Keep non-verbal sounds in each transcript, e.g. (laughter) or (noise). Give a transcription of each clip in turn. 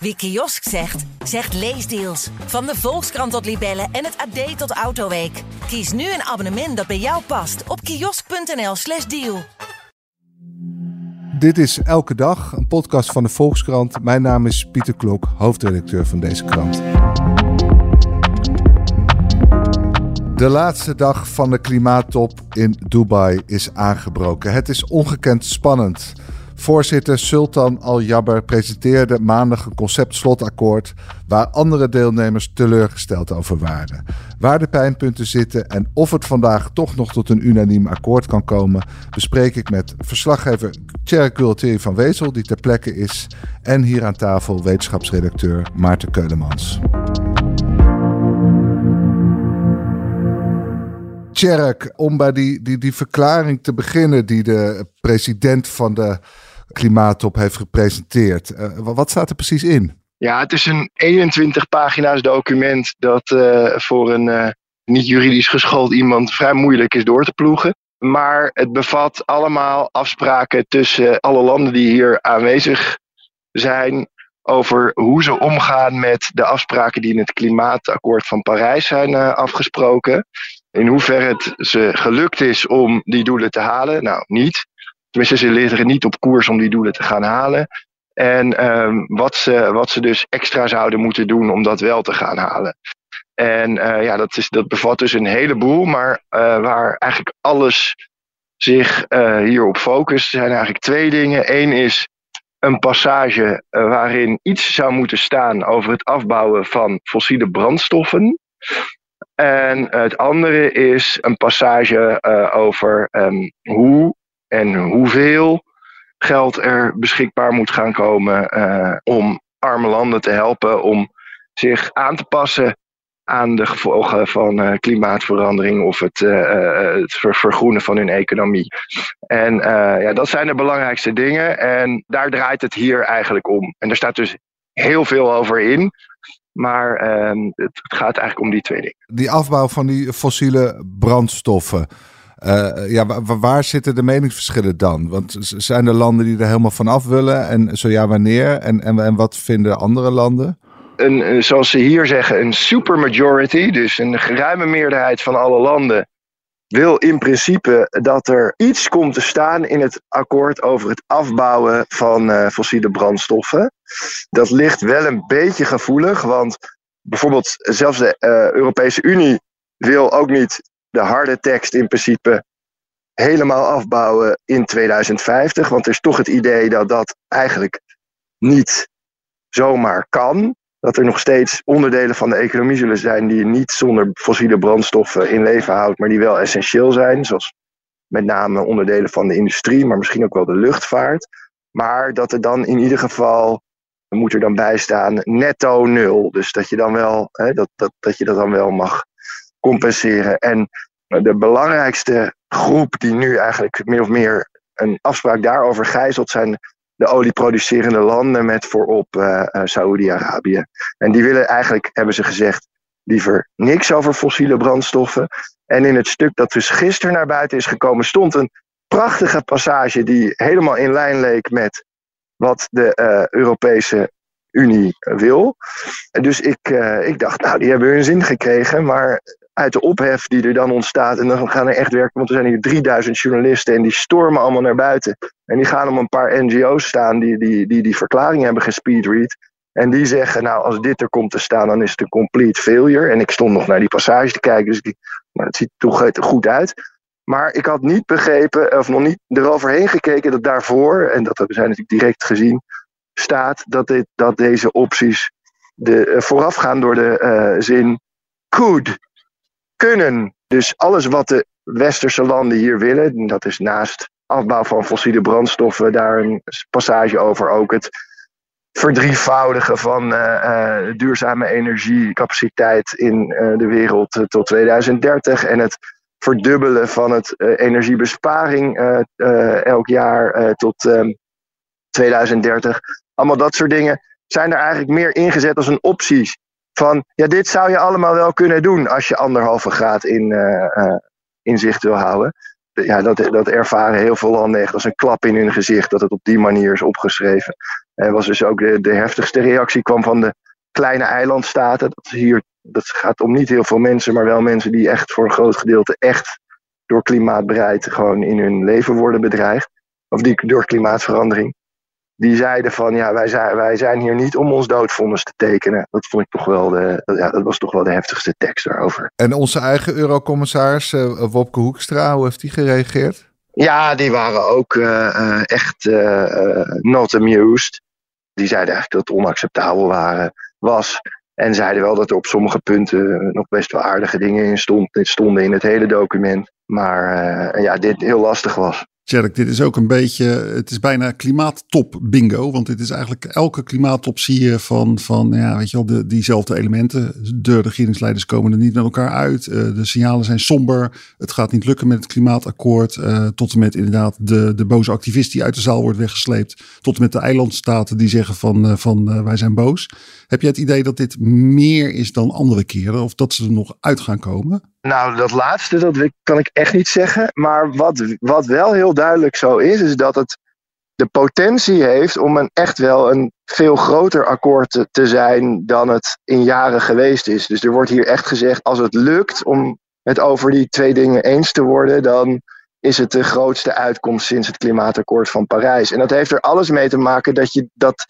Wie kiosk zegt, zegt leesdeals. Van de Volkskrant tot Libellen en het AD tot Autoweek. Kies nu een abonnement dat bij jou past op kiosk.nl/slash deal. Dit is Elke Dag, een podcast van de Volkskrant. Mijn naam is Pieter Klok, hoofdredacteur van deze krant. De laatste dag van de klimaattop in Dubai is aangebroken. Het is ongekend spannend. Voorzitter Sultan Al-Jabber presenteerde maandag een concept-slotakkoord waar andere deelnemers teleurgesteld over waren. Waar de pijnpunten zitten en of het vandaag toch nog tot een unaniem akkoord kan komen, bespreek ik met verslaggever Tjerk Gultier van Wezel, die ter plekke is, en hier aan tafel wetenschapsredacteur Maarten Keulemans. Tjerk, om bij die, die, die verklaring te beginnen die de president van de klimaattop heeft gepresenteerd. Uh, wat staat er precies in? Ja, het is een 21 pagina's document dat uh, voor een uh, niet juridisch geschoold iemand vrij moeilijk is door te ploegen. Maar het bevat allemaal afspraken tussen alle landen die hier aanwezig zijn over hoe ze omgaan met de afspraken die in het klimaatakkoord van Parijs zijn afgesproken. In hoeverre het ze gelukt is om die doelen te halen. Nou, niet. Tenminste, ze liggen niet op koers om die doelen te gaan halen. En um, wat, ze, wat ze dus extra zouden moeten doen om dat wel te gaan halen. En uh, ja, dat, is, dat bevat dus een heleboel, maar uh, waar eigenlijk alles zich uh, hierop focust, zijn eigenlijk twee dingen. Eén is een passage waarin iets zou moeten staan over het afbouwen van fossiele brandstoffen. En het andere is een passage over um, hoe en hoeveel geld er beschikbaar moet gaan komen uh, om arme landen te helpen om zich aan te passen aan de gevolgen van uh, klimaatverandering of het, uh, het vergroenen van hun economie. En ja, dat zijn de belangrijkste dingen en daar draait het hier eigenlijk om. En er staat dus heel veel over in. Maar ehm, het gaat eigenlijk om die twee dingen. Die afbouw van die fossiele brandstoffen. Uh, ja, waar, zitten de meningsverschillen dan? Want zijn er landen die er helemaal vanaf willen? En zo ja, wanneer? En, en, wat vinden andere landen? Een, zoals ze hier zeggen, een supermajority, dus een geruime meerderheid van alle landen, wil in principe dat er iets komt te staan in het akkoord over het afbouwen van uh, fossiele brandstoffen. Dat ligt wel een beetje gevoelig, want bijvoorbeeld zelfs de Europese Unie wil ook niet de harde tekst in principe helemaal afbouwen in 2050. Want er is toch het idee dat dat eigenlijk niet zomaar kan. Dat er nog steeds onderdelen van de economie zullen zijn die je niet zonder fossiele brandstoffen in leven houdt, maar die wel essentieel zijn. Zoals met name onderdelen van de industrie, maar misschien ook wel de luchtvaart. Maar dat er dan in ieder geval, moet er dan bij staan, netto nul. Dus dat je dan wel, hè, dat, dat, dat je dat dan wel mag compenseren. En de belangrijkste groep die nu eigenlijk meer of meer een afspraak daarover gijzelt, zijn de olieproducerende landen met voorop uh, Saoedi-Arabië. En die willen eigenlijk, hebben ze gezegd, liever niks over fossiele brandstoffen. En in het stuk dat dus gisteren naar buiten is gekomen, stond een prachtige passage die helemaal in lijn leek met wat de uh, Europese Unie wil. Dus ik, ik dacht, nou, die hebben hun zin gekregen. Maar uit de ophef die er dan ontstaat. En dan gaan er echt werken, want er zijn hier 3000 journalisten en die stormen allemaal naar buiten. En die gaan om een paar NGO's staan die die, die, die verklaring hebben gespeedread. En die zeggen, nou, als dit er komt te staan, dan is het een complete failure. En ik stond nog naar die passage te kijken, dus ik, maar het ziet toch goed uit. Maar ik had niet begrepen, of nog niet eroverheen gekeken, dat daarvoor, en dat hebben zij natuurlijk direct gezien, staat dat, dit, dat deze opties de, uh, voorafgaan door de uh, zin could kunnen. Dus alles wat de westerse landen hier willen, dat is naast afbouw van fossiele brandstoffen, daar een passage over ook het verdrievoudigen van uh, uh, duurzame energiecapaciteit in uh, de wereld tot 2030 en het verdubbelen van het energiebesparing elk jaar tot 2030. Ehm, Allemaal dat soort dingen zijn er eigenlijk meer ingezet als een optie van ja, dit zou je allemaal wel kunnen doen als je anderhalve graad in, uh, in zicht wil houden. Ja, dat, dat ervaren heel veel landen echt als een klap in hun gezicht dat het op die manier is opgeschreven. En was dus ook de, de heftigste reactie kwam van de kleine eilandstaten. Dat, hier, dat gaat om niet heel veel mensen, maar wel mensen die echt voor een groot gedeelte echt door klimaatbeleid gewoon in hun leven worden bedreigd. Of die door klimaatverandering. Die zeiden van ja, wij zijn, wij zijn hier niet om ons doodvonnis te tekenen. Dat vond ik toch wel de, ja, dat was toch wel de heftigste tekst daarover. En onze eigen eurocommissaris uh, Wopke Hoekstra, hoe heeft die gereageerd? Ja, die waren ook uh, echt uh, not amused. Die zeiden eigenlijk dat het onacceptabel waren, was. En zeiden wel dat er op sommige punten nog best wel aardige dingen in stond, stonden in het hele document. Maar ja, dit heel lastig was. Tjerk, dit is ook een beetje, het is bijna klimaattop bingo. Want dit is eigenlijk elke klimaattop zie je van, van ja, weet je wel, de, diezelfde elementen. De regeringsleiders komen er niet met elkaar uit. Uh, de signalen zijn somber. Het gaat niet lukken met het klimaatakkoord. Uh, tot en met inderdaad de, de boze activist die uit de zaal wordt weggesleept. Tot en met de eilandstaten die zeggen van, uh, van wij zijn boos. Heb je het idee dat dit meer is dan andere keren? Of dat ze er nog uit gaan komen? Nou, dat laatste dat kan ik echt niet zeggen. Maar wat, wat wel heel duidelijk zo is, is dat het de potentie heeft om een echt wel een veel groter akkoord te, te zijn dan het in jaren geweest is. Dus er wordt hier echt gezegd, als het lukt om het over die twee dingen eens te worden, dan is het de grootste uitkomst sinds het klimaatakkoord van Parijs. En dat heeft er alles mee te maken dat je dat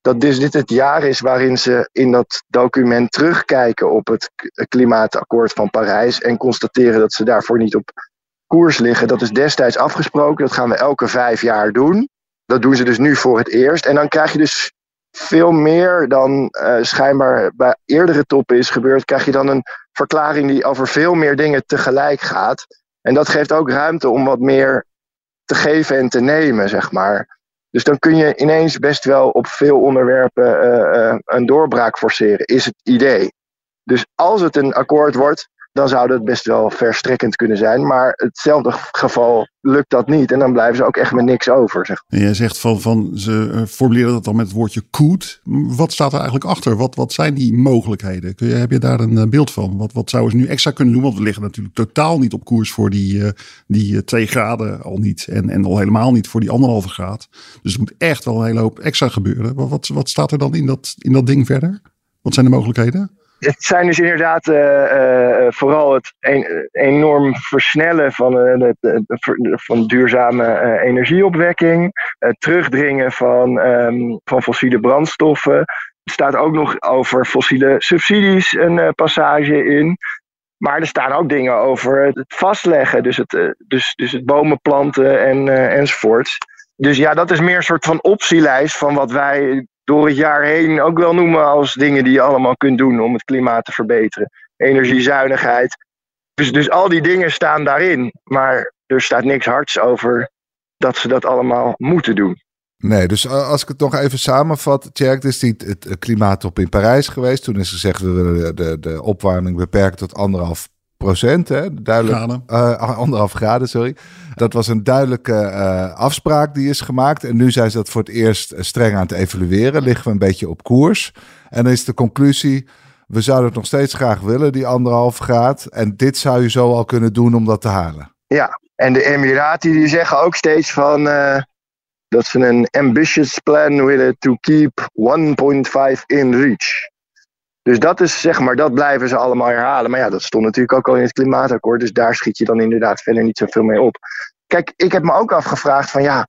dat dus dit het jaar is waarin ze in dat document terugkijken op het klimaatakkoord van Parijs en constateren dat ze daarvoor niet op koers liggen. Dat is destijds afgesproken, dat gaan we elke vijf jaar doen. Dat doen ze dus nu voor het eerst. En dan krijg je dus veel meer dan uh, schijnbaar bij eerdere toppen is gebeurd, krijg je dan een verklaring die over veel meer dingen tegelijk gaat. En dat geeft ook ruimte om wat meer te geven en te nemen, zeg maar. Dus dan kun je ineens best wel op veel onderwerpen uh, uh, een doorbraak forceren, is het idee. Dus als het een akkoord wordt, dan zou dat best wel verstrekkend kunnen zijn. Maar hetzelfde geval lukt dat niet. En dan blijven ze ook echt met niks over. Zeg. En jij zegt van, van ze uh, formuleren dat dan met het woordje could. Wat staat er eigenlijk achter? Wat, wat zijn die mogelijkheden? Je, heb je daar een uh, beeld van? Wat, wat zouden ze nu extra kunnen doen? Want we liggen natuurlijk totaal niet op koers voor die, uh, die twee graden al niet. En, en al helemaal niet voor die anderhalve graad. Dus er moet echt wel een hele hoop extra gebeuren. Wat, wat staat er dan in dat, in dat ding verder? Wat zijn de mogelijkheden? Het zijn dus inderdaad uh, uh, vooral het een, enorm versnellen van, de, van duurzame energieopwekking, het terugdringen van, um, van fossiele brandstoffen. Er staat ook nog over fossiele subsidies een passage in. Maar er staan ook dingen over het vastleggen, dus het, dus, dus het bomen planten en, enzovoorts. Dus ja, dat is meer een soort van optielijst van wat wij door het jaar heen ook wel noemen als dingen die je allemaal kunt doen om het klimaat te verbeteren. Energiezuinigheid. Dus, dus al die dingen staan daarin. Maar er staat niks hards over dat ze dat allemaal moeten doen. Nee, dus als ik het nog even samenvat, Tjerk, is die het klimaattop in Parijs geweest. Toen is gezegd, we willen de, de, opwarming beperken tot anderhalf procent, hè? duidelijk graden. (laughs) Uh, anderhalf graden, sorry. Dat was een duidelijke uh, afspraak die is gemaakt. En nu zijn ze dat voor het eerst eh, streng aan het evalueren. Liggen we een beetje op koers. En dan is de conclusie, we zouden het nog steeds graag willen, die anderhalf graad. En dit zou je zo al kunnen doen om dat te halen. Ja, en de Emiraten die zeggen ook steeds van... Uh, dat ze een ambitious plan willen to keep 1.5 in reach. Dus dat is zeg maar, dat blijven ze allemaal herhalen. Maar ja, dat stond natuurlijk ook al in het klimaatakkoord. Dus daar schiet je dan inderdaad verder niet zoveel mee op. Kijk, ik heb me ook afgevraagd van ja,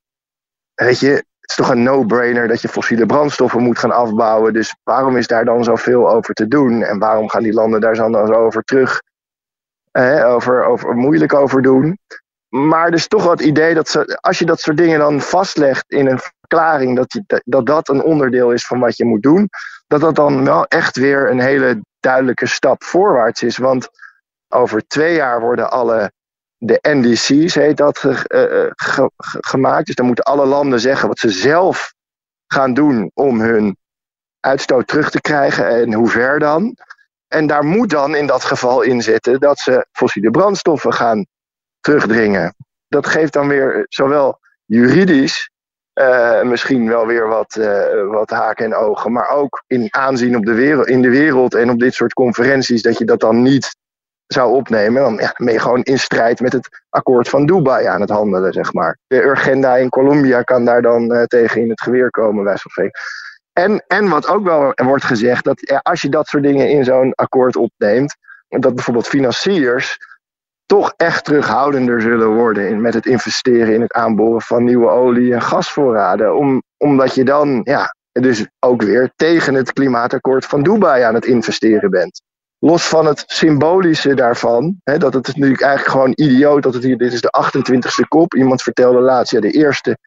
weet je, het is toch een no-brainer dat je fossiele brandstoffen moet gaan afbouwen. Dus waarom is daar dan zoveel over te doen? En waarom gaan die landen daar dan zo over terug, over, over, moeilijk over doen? Maar dus toch wel het idee dat ze, als je dat soort dingen dan vastlegt in een verklaring, dat, je, dat dat een onderdeel is van wat je moet doen, dat dat dan wel echt weer een hele duidelijke stap voorwaarts is. Want over twee jaar worden alle, de NDC's heet dat, uh, gemaakt. Dus dan moeten alle landen zeggen wat ze zelf gaan doen om hun uitstoot terug te krijgen en hoe ver dan. En daar moet dan in dat geval in zitten dat ze fossiele brandstoffen gaan terugdringen. Dat geeft dan weer zowel juridisch uh, misschien wel weer wat, uh, wat haken en ogen. Maar ook in aanzien op de wereld, in de wereld en op dit soort conferenties, dat je dat dan niet zou opnemen, dan, ja, ben je gewoon in strijd met het akkoord van Dubai aan het handelen, zeg maar. De Urgenda in Colombia kan daar dan uh, tegen in het geweer komen, wij van En, en wat ook wel wordt gezegd, dat als je dat soort dingen in zo'n akkoord opneemt, dat bijvoorbeeld financiers toch echt terughoudender zullen worden in, met het investeren in het aanboren van nieuwe olie- en gasvoorraden. Om, omdat je dan ja, dus ook weer tegen het klimaatakkoord van Dubai aan het investeren bent. Los van het symbolische daarvan, hè, dat het natuurlijk eigenlijk gewoon idioot dat het hier, dit is de 28ste kop. Iemand vertelde laatst, ja, de eerste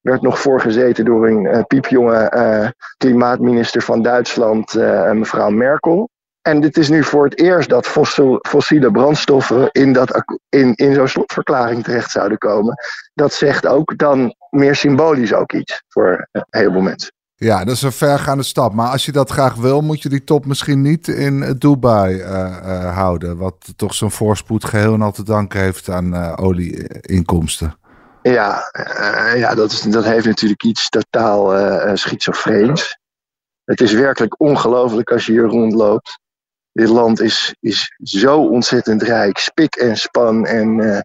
werd nog voorgezeten door een uh, piepjonge uh, klimaatminister van Duitsland, uh, mevrouw Merkel. En dit is nu voor het eerst dat fossiel, fossiele brandstoffen in, dat, in, in zo'n slotverklaring terecht zouden komen. Dat zegt ook dan meer symbolisch ook iets voor een heleboel mensen. Ja, dat is een vergaande stap. Maar als je dat graag wil, moet je die top misschien niet in Dubai uh, uh, houden. Wat toch zo'n voorspoed geheel en al te danken heeft aan uh, olieinkomsten. Ja, ja dat, is, dat heeft natuurlijk iets totaal schizofreens. Het is werkelijk ongelooflijk als je hier rondloopt. Dit land is, is zo ontzettend rijk, spik en span. En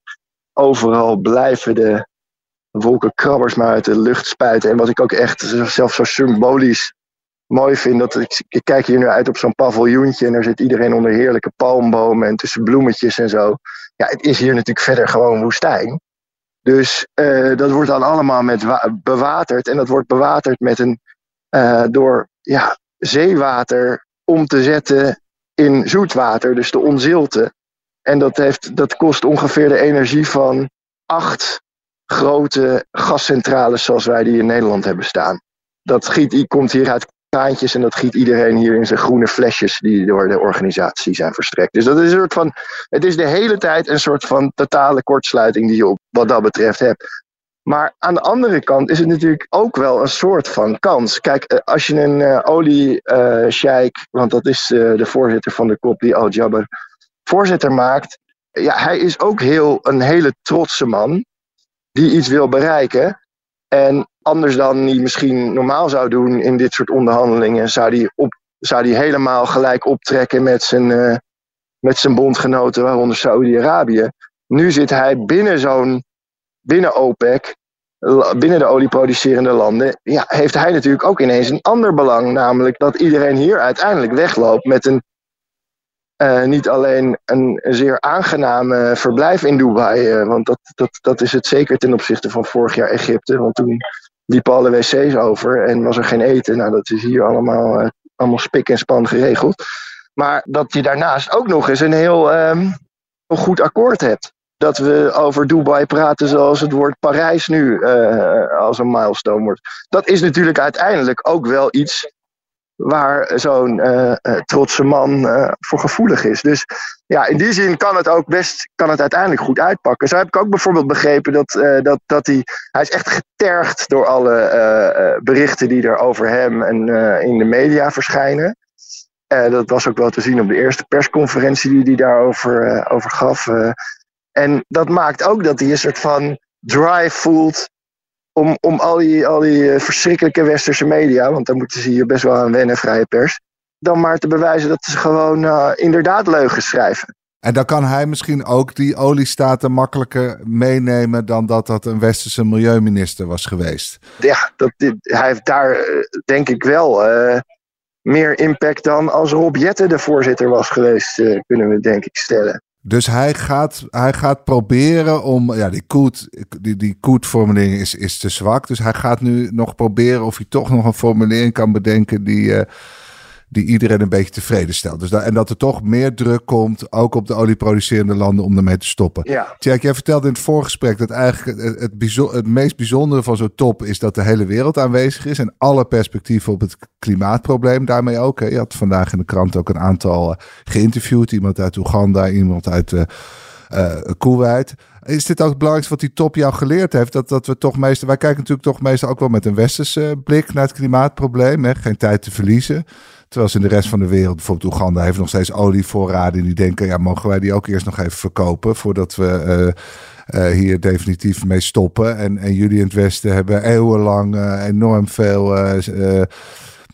overal blijven de wolkenkrabbers maar uit de lucht spuiten. En wat ik ook echt zelfs zo symbolisch mooi vind, dat ik, kijk hier nu uit op zo'n paviljoentje en daar zit iedereen onder heerlijke palmbomen en tussen bloemetjes en zo. Ja, het is hier natuurlijk verder gewoon woestijn. Dus uh, dat wordt dan allemaal met bewaterd en dat wordt bewaterd met een uh, door ja, zeewater om te zetten in zoetwater, dus de onzilte. En dat, heeft, dat kost ongeveer de energie van acht grote gascentrales zoals wij die in Nederland hebben staan. Dat giet, komt hier uit kraantjes en dat giet iedereen hier in zijn groene flesjes die door de organisatie zijn verstrekt. Dus dat is een soort van, het is de hele tijd een soort van totale kortsluiting die je op wat dat betreft hebt. Maar aan de andere kant is het natuurlijk ook wel een soort van kans. Kijk, eh, als je een uh, olie-sheik, uh, want dat is uh, de voorzitter van de kop die Al-Jabber voorzitter maakt. Ja, hij is ook heel, een hele trotse man die iets wil bereiken. En anders dan hij misschien normaal zou doen in dit soort onderhandelingen, zou hij, zou helemaal gelijk optrekken met zijn, met zijn bondgenoten, waaronder Saudi-Arabië. Nu zit hij binnen zo'n, binnen OPEC, binnen de olieproducerende landen, ja, heeft hij natuurlijk ook ineens een ander belang. Namelijk dat iedereen hier uiteindelijk wegloopt met een uh, niet alleen een, zeer aangename verblijf in Dubai, uh, want dat, dat, dat is het zeker ten opzichte van vorig jaar Egypte. Want toen liepen alle wc's over en was er geen eten. Nou, dat is hier allemaal, uh, allemaal spik en span geregeld. Maar dat je daarnaast ook nog eens een heel um, een goed akkoord hebt. Dat we over Dubai praten zoals het woord Parijs nu als een milestone wordt. Dat is natuurlijk uiteindelijk ook wel iets waar zo'n uh, uh, trotse man voor gevoelig is. Dus ja, in die zin kan het ook best, kan het uiteindelijk goed uitpakken. Zo heb ik ook bijvoorbeeld begrepen dat, dat, dat hij, hij is echt getergd door alle berichten die er over hem en in de media verschijnen. dat was ook wel te zien op de eerste persconferentie die hij daarover over gaf. En dat maakt ook dat hij een soort van drive voelt om, om al die, al die eh, verschrikkelijke westerse media, want daar moeten ze hier best wel aan wennen, vrije pers, dan maar te bewijzen dat ze gewoon uh, inderdaad leugens schrijven. En dan kan hij misschien ook die oliestaten makkelijker meenemen dan dat dat een westerse milieuminister was geweest. Ja, dat, hij heeft daar eh, denk ik wel uh, meer impact dan als Rob Jette de voorzitter was geweest, uh, kunnen we denk ik stellen. Dus hij gaat, hij gaat proberen om. Ja, die koet, die, die koetformulering is, is te zwak. Dus hij gaat nu nog proberen of hij toch nog een formulering kan bedenken die. Uh, die iedereen een beetje tevreden stelt. Dus dat, en dat er toch meer druk komt, ook op de olieproducerende landen, om ermee te stoppen. Ja. Tjak, jij vertelde in het voorgesprek dat eigenlijk het, het, bijzo- het meest bijzondere van zo'n top is dat de hele wereld aanwezig is en alle perspectieven op het klimaatprobleem daarmee ook. Hè. Je had vandaag in de krant ook een aantal uh, geïnterviewd, iemand uit Oeganda, iemand uit uh, uh, Kuwait. Is dit ook het belangrijkste wat die top jou geleerd heeft? Dat, dat we toch meestal, wij kijken natuurlijk toch meestal ook wel met een westerse blik naar het klimaatprobleem. Hè? Geen tijd te verliezen. Terwijl ze in de rest van de wereld, bijvoorbeeld Oeganda, heeft nog steeds olievoorraden. En die denken, ja, mogen wij die ook eerst nog even verkopen voordat we uh, uh, hier definitief mee stoppen. En, en jullie in het Westen hebben eeuwenlang enorm veel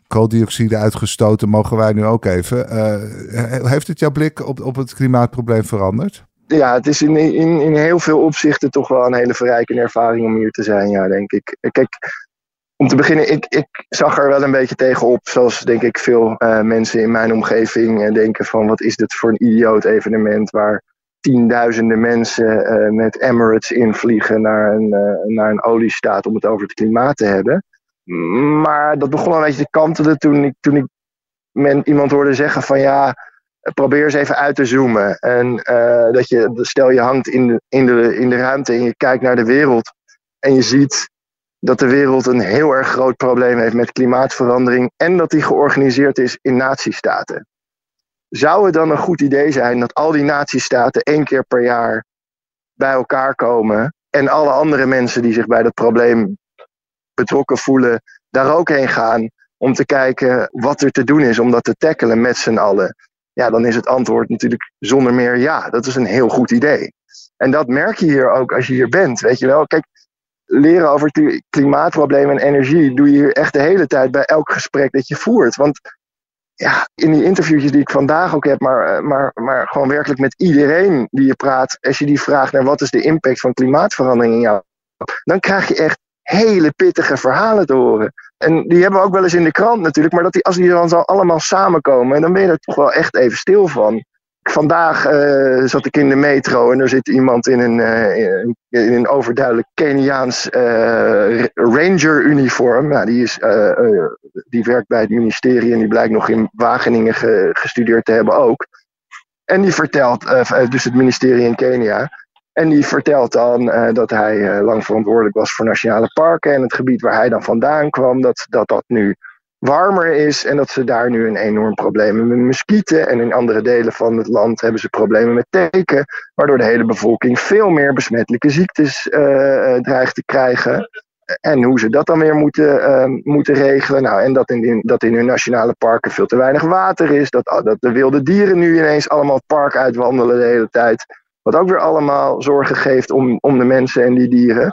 kooldioxide uitgestoten, mogen wij nu ook even. heeft het jouw blik op, op het klimaatprobleem veranderd? Ja, het is in, in, in heel veel opzichten toch wel een hele verrijkende ervaring om hier te zijn, ja, denk ik. Kijk, om te beginnen, ik, ik zag er wel een beetje tegenop, zoals denk ik veel mensen in mijn omgeving denken van wat is dit voor een idioot evenement waar tienduizenden mensen uh, met Emirates invliegen naar een, naar een oliestaat om het over het klimaat te hebben. Maar dat begon een beetje te kantelen toen ik, toen ik men, iemand hoorde zeggen van ja, probeer eens even uit te zoomen. En uh, dat je, stel je hangt in de, in, de, in de ruimte en je kijkt naar de wereld en je ziet dat de wereld een heel erg groot probleem heeft met klimaatverandering en dat die georganiseerd is in natiestaten. Zou het dan een goed idee zijn dat al die natiestaten één keer per jaar bij elkaar komen en alle andere mensen die zich bij dat probleem betrokken voelen, daar ook heen gaan om te kijken wat er te doen is om dat te tackelen met z'n allen? Ja, dan is het antwoord natuurlijk zonder meer ja. Dat is een heel goed idee. En dat merk je hier ook als je hier bent. Weet je wel, kijk, leren over klimaatproblemen en energie doe je hier echt de hele tijd bij elk gesprek dat je voert. Want ja, in die interviewtjes die ik vandaag ook heb, maar, eh, maar, maar gewoon werkelijk met iedereen die je praat, als je die vraagt naar wat is de impact van klimaatverandering in jou, dan krijg je echt hele pittige verhalen te horen. En die hebben we ook wel eens in de krant natuurlijk, maar dat die, als die dan zo allemaal samenkomen, dan ben je er toch wel echt even stil van. Vandaag uh, zat ik in de metro en er zit iemand in een, uh, in een overduidelijk Keniaans uh, ranger-uniform. Nou, die, is, die werkt bij het ministerie en die blijkt nog in Wageningen ge, gestudeerd te hebben ook. En die vertelt, dus het ministerie in Kenia. En die vertelt dan dat hij lang verantwoordelijk was voor nationale parken. En het gebied waar hij dan vandaan kwam, dat dat, dat nu warmer is en dat ze daar nu een enorm probleem met muskieten. En in andere delen van het land hebben ze problemen met teken, waardoor de hele bevolking veel meer besmettelijke ziektes uh, dreigt te krijgen. En hoe ze dat dan weer moeten, uh, moeten regelen. Nou, en dat in, dat in hun nationale parken veel te weinig water is. Dat, dat de wilde dieren nu ineens allemaal het park uitwandelen de hele tijd. Wat ook weer allemaal zorgen geeft om, om de mensen en die dieren.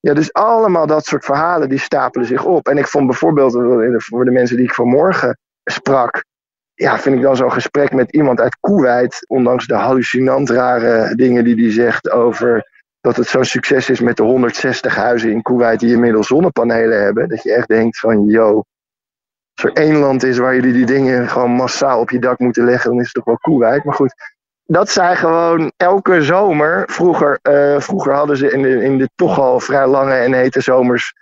Ja, dus allemaal dat soort verhalen die stapelen zich op. En ik vond bijvoorbeeld, voor de mensen die ik vanmorgen sprak, ja, vind ik dan zo'n gesprek met iemand uit Kuwait, ondanks de hallucinant rare dingen die hij zegt over dat het zo'n succes is met de 160 huizen in Kuwait die inmiddels zonnepanelen hebben. Dat je echt denkt van, yo, als er één land is waar jullie die dingen gewoon massaal op je dak moeten leggen, dan is het toch wel Kuwait. Maar goed, dat zij gewoon elke zomer, vroeger, uh, vroeger hadden ze in de, in toch al vrij lange en hete zomers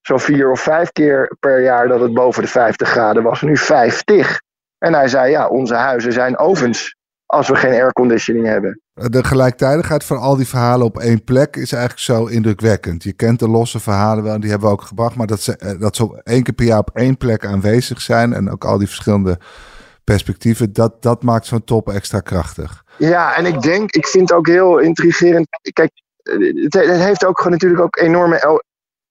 zo'n vier of vijf keer per jaar dat het boven de 50 graden was. Nu 50. En hij zei, ja, onze huizen zijn ovens als we geen airconditioning hebben. De gelijktijdigheid van al die verhalen op één plek is eigenlijk zo indrukwekkend. Je kent de losse verhalen wel, die hebben we ook gebracht. Maar dat ze, eh, dat ze één keer per jaar op één plek aanwezig zijn en ook al die verschillende perspectieven, dat, dat maakt zo'n top extra krachtig. Ja, en ik denk, ik vind het ook heel intrigerend. Kijk, het, heeft ook gewoon natuurlijk ook enorme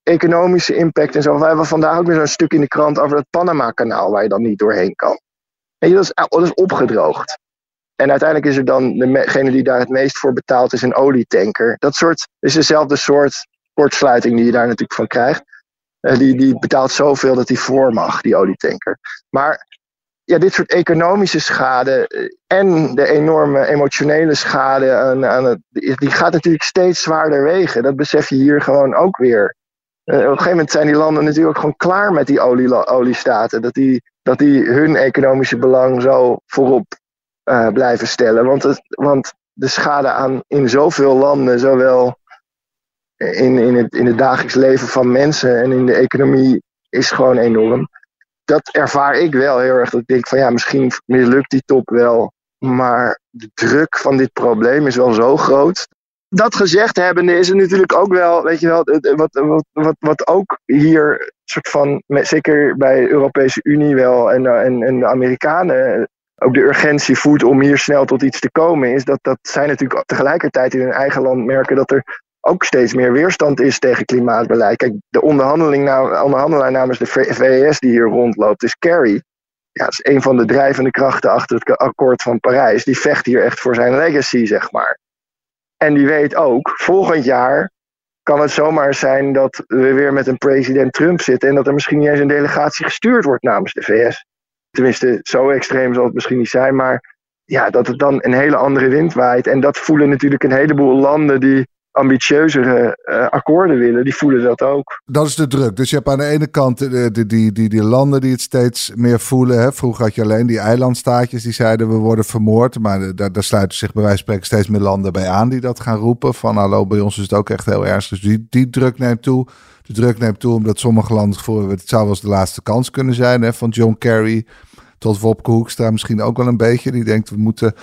economische impact en zo. We hebben vandaag ook weer zo'n stuk in de krant over het Panama-kanaal waar je dan niet doorheen kan. En dat is, dat is opgedroogd. En uiteindelijk is er dan degene die daar het meest voor betaalt, is een olietanker. Dat soort is dezelfde soort kortsluiting die je daar natuurlijk van krijgt. Uh, die, die betaalt zoveel dat hij voor mag, die olietanker. Maar ja, dit soort economische schade eh, en de enorme emotionele schade aan, aan het, die gaat natuurlijk steeds zwaarder wegen. Dat besef je hier gewoon ook weer. Uh, op een gegeven moment zijn die landen natuurlijk ook gewoon klaar met die olie, oliestaten. Dat die, dat die hun economische belang zo voorop uh, blijven stellen. Want, het, want de schade aan in zoveel landen, zowel in, in, het, in het dagelijks leven van mensen en in de economie, is gewoon enorm dat ervaar ik wel heel erg. Dat ik denk van ja, misschien mislukt die top wel. Maar de druk van dit probleem is wel zo groot. Dat gezegd hebbende is het natuurlijk ook wel, weet je wel, wat, wat, wat, ook hier soort van, zeker bij de Europese Unie wel en, en, en de Amerikanen, ook de urgentie voedt om hier snel tot iets te komen, is dat, dat zij natuurlijk tegelijkertijd in hun eigen land merken dat er ook steeds meer weerstand is tegen klimaatbeleid. Kijk, de onderhandeling nou, onderhandelaar namens de VS die hier rondloopt is Kerry. Ja, dat is een van de drijvende krachten achter het akkoord van Parijs. Die vecht hier echt voor zijn legacy, zeg maar. En die weet ook, volgend jaar kan het zomaar zijn dat we weer met een president Trump zitten en dat er misschien niet eens een delegatie gestuurd wordt namens de VS. Tenminste, zo extreem zal het misschien niet zijn, maar ja, dat het dan een hele andere wind waait. En dat voelen natuurlijk een heleboel landen die ambitieuzere uh, akkoorden willen, die voelen dat ook. Dat is de druk. Dus je hebt aan de ene kant de, die, die, die, landen die het steeds meer voelen. Hè. Vroeger had je alleen die eilandstaatjes die zeiden we worden vermoord. Maar daar, sluiten zich bij wijze van spreken steeds meer landen bij aan die dat gaan roepen. Van hallo, bij ons is het ook echt heel erg. Dus die, die druk neemt toe. De druk neemt toe omdat sommige landen voor het zou wel eens de laatste kans kunnen zijn. Hè, van John Kerry tot Wopke Hoekstra misschien ook wel een beetje. Die denkt we moeten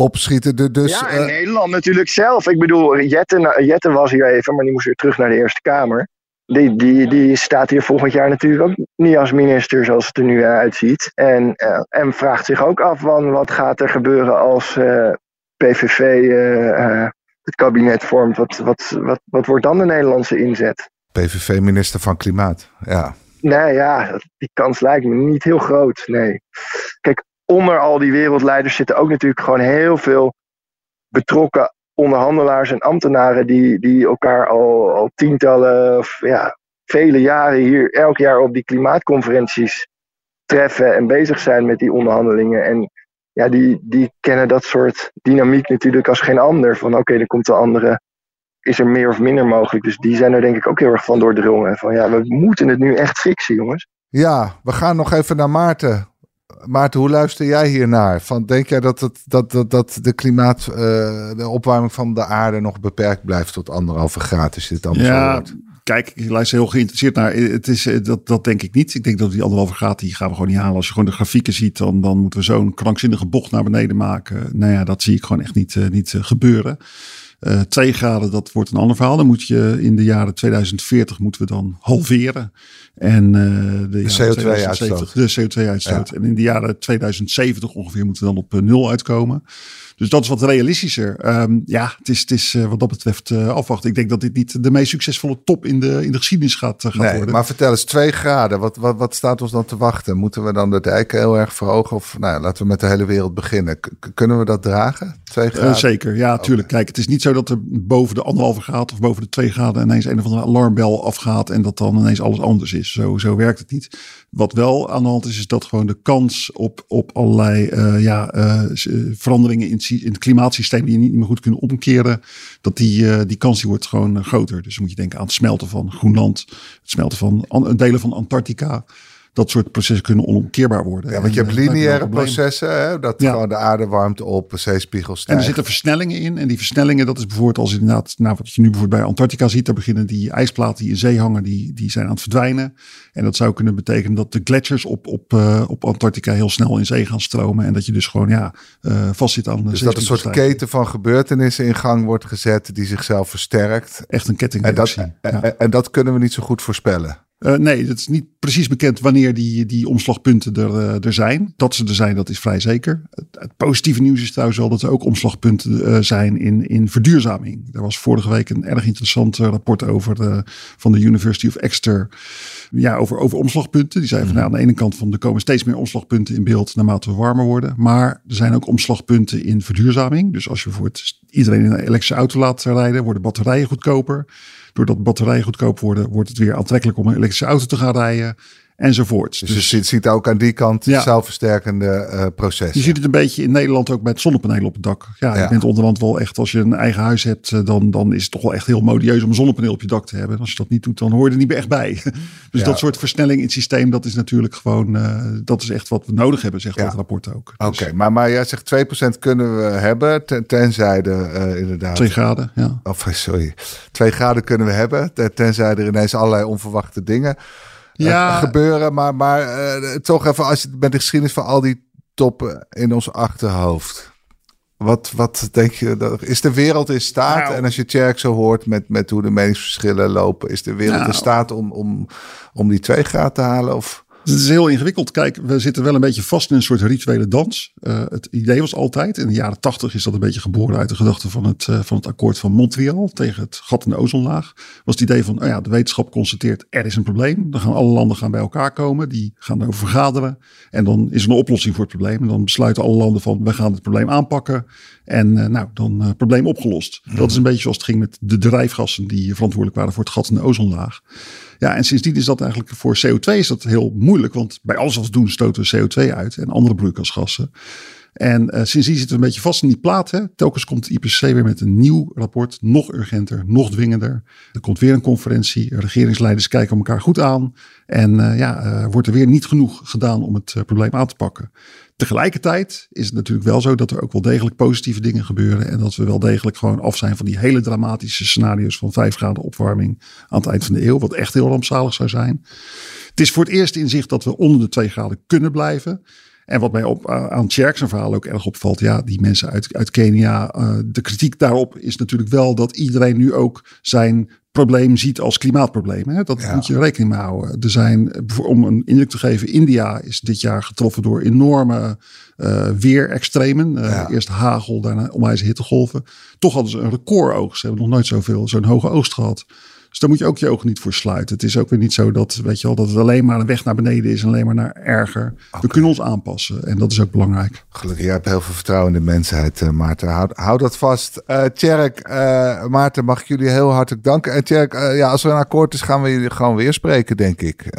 opschieten. Dus, ja, in uh, Nederland natuurlijk zelf. Ik bedoel, Jette, Jette was hier even, maar die moest weer terug naar de Eerste Kamer. Die, die, die staat hier volgend jaar natuurlijk ook niet als minister zoals het er nu uitziet. En, uh, en vraagt zich ook af van wat gaat er gebeuren als uh, PVV het kabinet vormt. Wat, wat, wat, wat wordt dan de Nederlandse inzet? PVV-minister van Klimaat, ja. Nee, ja, die kans lijkt me niet heel groot. Nee. Kijk, onder al die wereldleiders zitten ook natuurlijk gewoon heel veel betrokken onderhandelaars en ambtenaren die, die elkaar al, al tientallen of ja, vele jaren hier elk jaar op die klimaatconferenties treffen en bezig zijn met die onderhandelingen. En ja, die, die kennen dat soort dynamiek natuurlijk als geen ander. Van oké, er komt de andere, is er meer of minder mogelijk. Dus die zijn er denk ik ook heel erg van doordrongen. Van ja, we moeten het nu echt fixen, jongens. Ja, we gaan nog even naar Maarten. Maarten, hoe luister jij hiernaar? Van, denk jij dat, het, dat, dat, dat de klimaat, uh, de opwarming van de aarde nog beperkt blijft tot anderhalve graad? Is dit allemaal ja, zo Kijk, ik luister heel geïnteresseerd naar. Het is, eh, dat, dat denk ik niet. Ik denk dat die anderhalve graad, die gaan we gewoon niet halen. Als je gewoon de grafieken ziet, dan, dan moeten we zo'n krankzinnige bocht naar beneden maken. Nou ja, dat zie ik gewoon echt niet, uh, niet gebeuren. Uh, 2 graden, dat wordt een ander verhaal. Dan moet je in de jaren 2040 moeten we dan halveren. En uh, de, de CO2-uitstoot. De CO2-uitstoot. Ja. En in de jaren 2070 ongeveer moeten we dan op nul uitkomen. Dus dat is wat realistischer. Um, ja, het is, het is uh, wat dat betreft uh, afwachten. Ik denk dat dit niet de meest succesvolle top in de, in de geschiedenis gaat, uh, gaat nee, worden. Maar vertel eens, twee graden. Wat, wat, wat staat ons dan te wachten? Moeten we dan de dijken heel erg verhogen? Of nou, laten we met de hele wereld beginnen. K kunnen we dat dragen? Twee graden? zeker, ja, tuurlijk. Kijk, het is niet zo dat er boven de anderhalve graad of boven de twee graden ineens een of andere alarmbel afgaat en dat dan ineens alles anders is. Zo, zo werkt het niet. Wat wel aan de hand is, is dat gewoon de kans op, op allerlei ja, veranderingen in in het klimaatsysteem die je niet meer goed kunnen omkeren, dat die, uh, die kans die wordt gewoon uh, groter. Dus moet je denken aan het smelten van Groenland, het smelten van delen van Antarctica dat soort processen kunnen onomkeerbaar worden. Ja, want je hebt eh, lineaire processen, hè, dat ja. gewoon de aarde warmt op, zeespiegel stijgt. En er zitten versnellingen in. En die versnellingen, dat is bijvoorbeeld als inderdaad, nou, wat je nu bijvoorbeeld bij Antarctica ziet, daar beginnen die ijsplaten die in zee hangen, die, die zijn aan het verdwijnen. En dat zou kunnen betekenen dat de gletsjers op, op, uh, op Antarctica heel snel in zee gaan stromen. En dat je dus gewoon ja, uh, vastzit aan Dus dat een soort keten van gebeurtenissen in gang wordt gezet die zichzelf versterkt. Echt een ketting. En dat, ja. en, en dat kunnen we niet zo goed voorspellen. Uh, nee, het is niet precies bekend wanneer die, die omslagpunten er, uh, er zijn. Dat ze er zijn, dat is vrij zeker. Het, het positieve nieuws is trouwens wel dat er ook omslagpunten uh, zijn in, in verduurzaming. Er was vorige week een erg interessant rapport over de, van de University of Exeter. Ja, over, over omslagpunten. Die zeiden van nou, aan de ene kant van er komen steeds meer omslagpunten in beeld naarmate we warmer worden. Maar er zijn ook omslagpunten in verduurzaming. Dus als je bijvoorbeeld iedereen in een elektrische auto laat rijden, worden batterijen goedkoper. Doordat batterijen goedkoop worden, wordt het weer aantrekkelijk om een elektrische auto te gaan rijden. Enzovoort. Dus, dus je ziet ook aan die kant ja. zelfversterkende uh, processen. Je ziet het een beetje in Nederland ook met zonnepanelen op het dak. Ja, ja. je bent onderhand wel echt, als je een eigen huis hebt, eh, dan, dan is het toch wel echt heel modieus om een zonnepaneel op je dak te hebben. En als je dat niet doet, dan hoor je er niet meer echt bij. (laughs) dus ja. dat soort versnelling in het systeem, dat is natuurlijk gewoon, uh, dat is echt wat we nodig hebben, zegt dat rapport ook. Dus. Oké, okay, maar, maar jij zegt 2% kunnen we hebben, ten, tenzij er inderdaad... 2 graden, ja. Of sorry, 2 graden kunnen we hebben, tenzij er ineens allerlei onverwachte dingen ja. gebeuren. Maar, maar uh, toch even, als je met de geschiedenis van al die toppen in ons achterhoofd. Wat, wat denk je, is de wereld in staat? Nou, en als je Tjerk zo hoort met, met hoe de meningsverschillen lopen, is de wereld in staat om, om, om die twee graden te halen? Of? Het is heel ingewikkeld. Kijk, we zitten wel een beetje vast in een soort rituele dans. Uh, het idee was altijd, in de jaren tachtig is dat een beetje geboren uit de gedachte van het, uh, van het akkoord van Montreal tegen het gat in de ozonlaag. Was het idee van, oh ja, de wetenschap constateert er is een probleem. Dan gaan alle landen gaan bij elkaar komen, die gaan erover vergaderen. En dan is er een oplossing voor het probleem. En dan besluiten alle landen van, we gaan het probleem aanpakken. En uh, nou, dan uh, probleem opgelost. Dat is een beetje zoals het ging met de drijfgassen die verantwoordelijk waren voor het gat in de ozonlaag. Ja, en sindsdien is dat eigenlijk voor CO2 is dat heel moeilijk. Want bij alles wat we doen stoten we CO2 uit en andere broeikasgassen. En uh, sindsdien zitten we een beetje vast in die plaat. Hè. Telkens komt de IPCC weer met een nieuw rapport. Nog urgenter, nog dwingender. Er komt weer een conferentie. Regeringsleiders kijken elkaar goed aan. En uh, ja, uh, wordt er weer niet genoeg gedaan om het probleem aan te pakken. Tegelijkertijd is het natuurlijk wel zo dat er ook wel degelijk positieve dingen gebeuren. En dat we wel degelijk gewoon af zijn van die hele dramatische scenario's van 5 graden opwarming aan het eind van de eeuw. Wat echt heel rampzalig zou zijn. Het is voor het eerst in zicht dat we onder de 2 graden kunnen blijven. En wat mij op, aan Cherks verhaal ook erg opvalt, ja, die mensen uit, uit Kenia, uh, de kritiek daarop is natuurlijk wel dat iedereen nu ook zijn probleem ziet als klimaatprobleem. Hè? Dat ja. moet je rekening mee houden. Er zijn, om een indruk te geven, India is dit jaar getroffen door enorme uh, weerextremen. Uh, ja. Eerst hagel, daarna onwijs hittegolven. Toch hadden ze een recordoogst. Ze hebben nog nooit zoveel, zo'n hoge oogst gehad. Dus daar moet je ook je ogen niet voor sluiten. Het is ook weer niet zo dat, weet je wel, dat het alleen maar een weg naar beneden is en alleen maar naar erger. Okay. We kunnen ons aanpassen en dat is ook belangrijk. Gelukkig, jij hebt heel veel vertrouwen in de mensheid, uh, Maarten. Hou, hou, dat vast. Uh, Tjerk, uh, Maarten, mag ik jullie heel hartelijk danken. En Tjerk, ja, als er een akkoord is, gaan we jullie gewoon weer spreken, denk ik.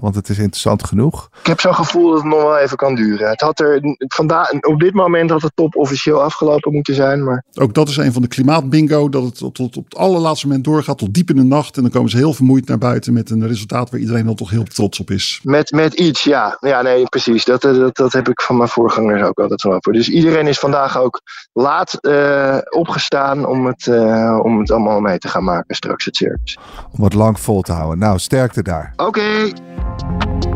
want het is interessant genoeg. Ik heb zo'n gevoel dat het nog wel even kan duren. Het had er vandaag, op dit moment had het top officieel afgelopen moeten zijn. Maar... Ook dat is een van de klimaatbingo, dat het tot, tot op het allerlaatste moment doorgaat, tot diep in de nacht. En dan komen ze heel vermoeid naar buiten met een resultaat waar iedereen dan toch heel trots op is. Met, met iets, ja. Ja, nee, precies. Dat, dat, dat heb ik van mijn voorgangers ook altijd gelopen. Dus iedereen is vandaag ook laat uh, opgestaan om het, uh, om het allemaal mee te gaan maken straks, het circus. Om het lang vol te houden. Nou, sterkte daar. Oké. Okay.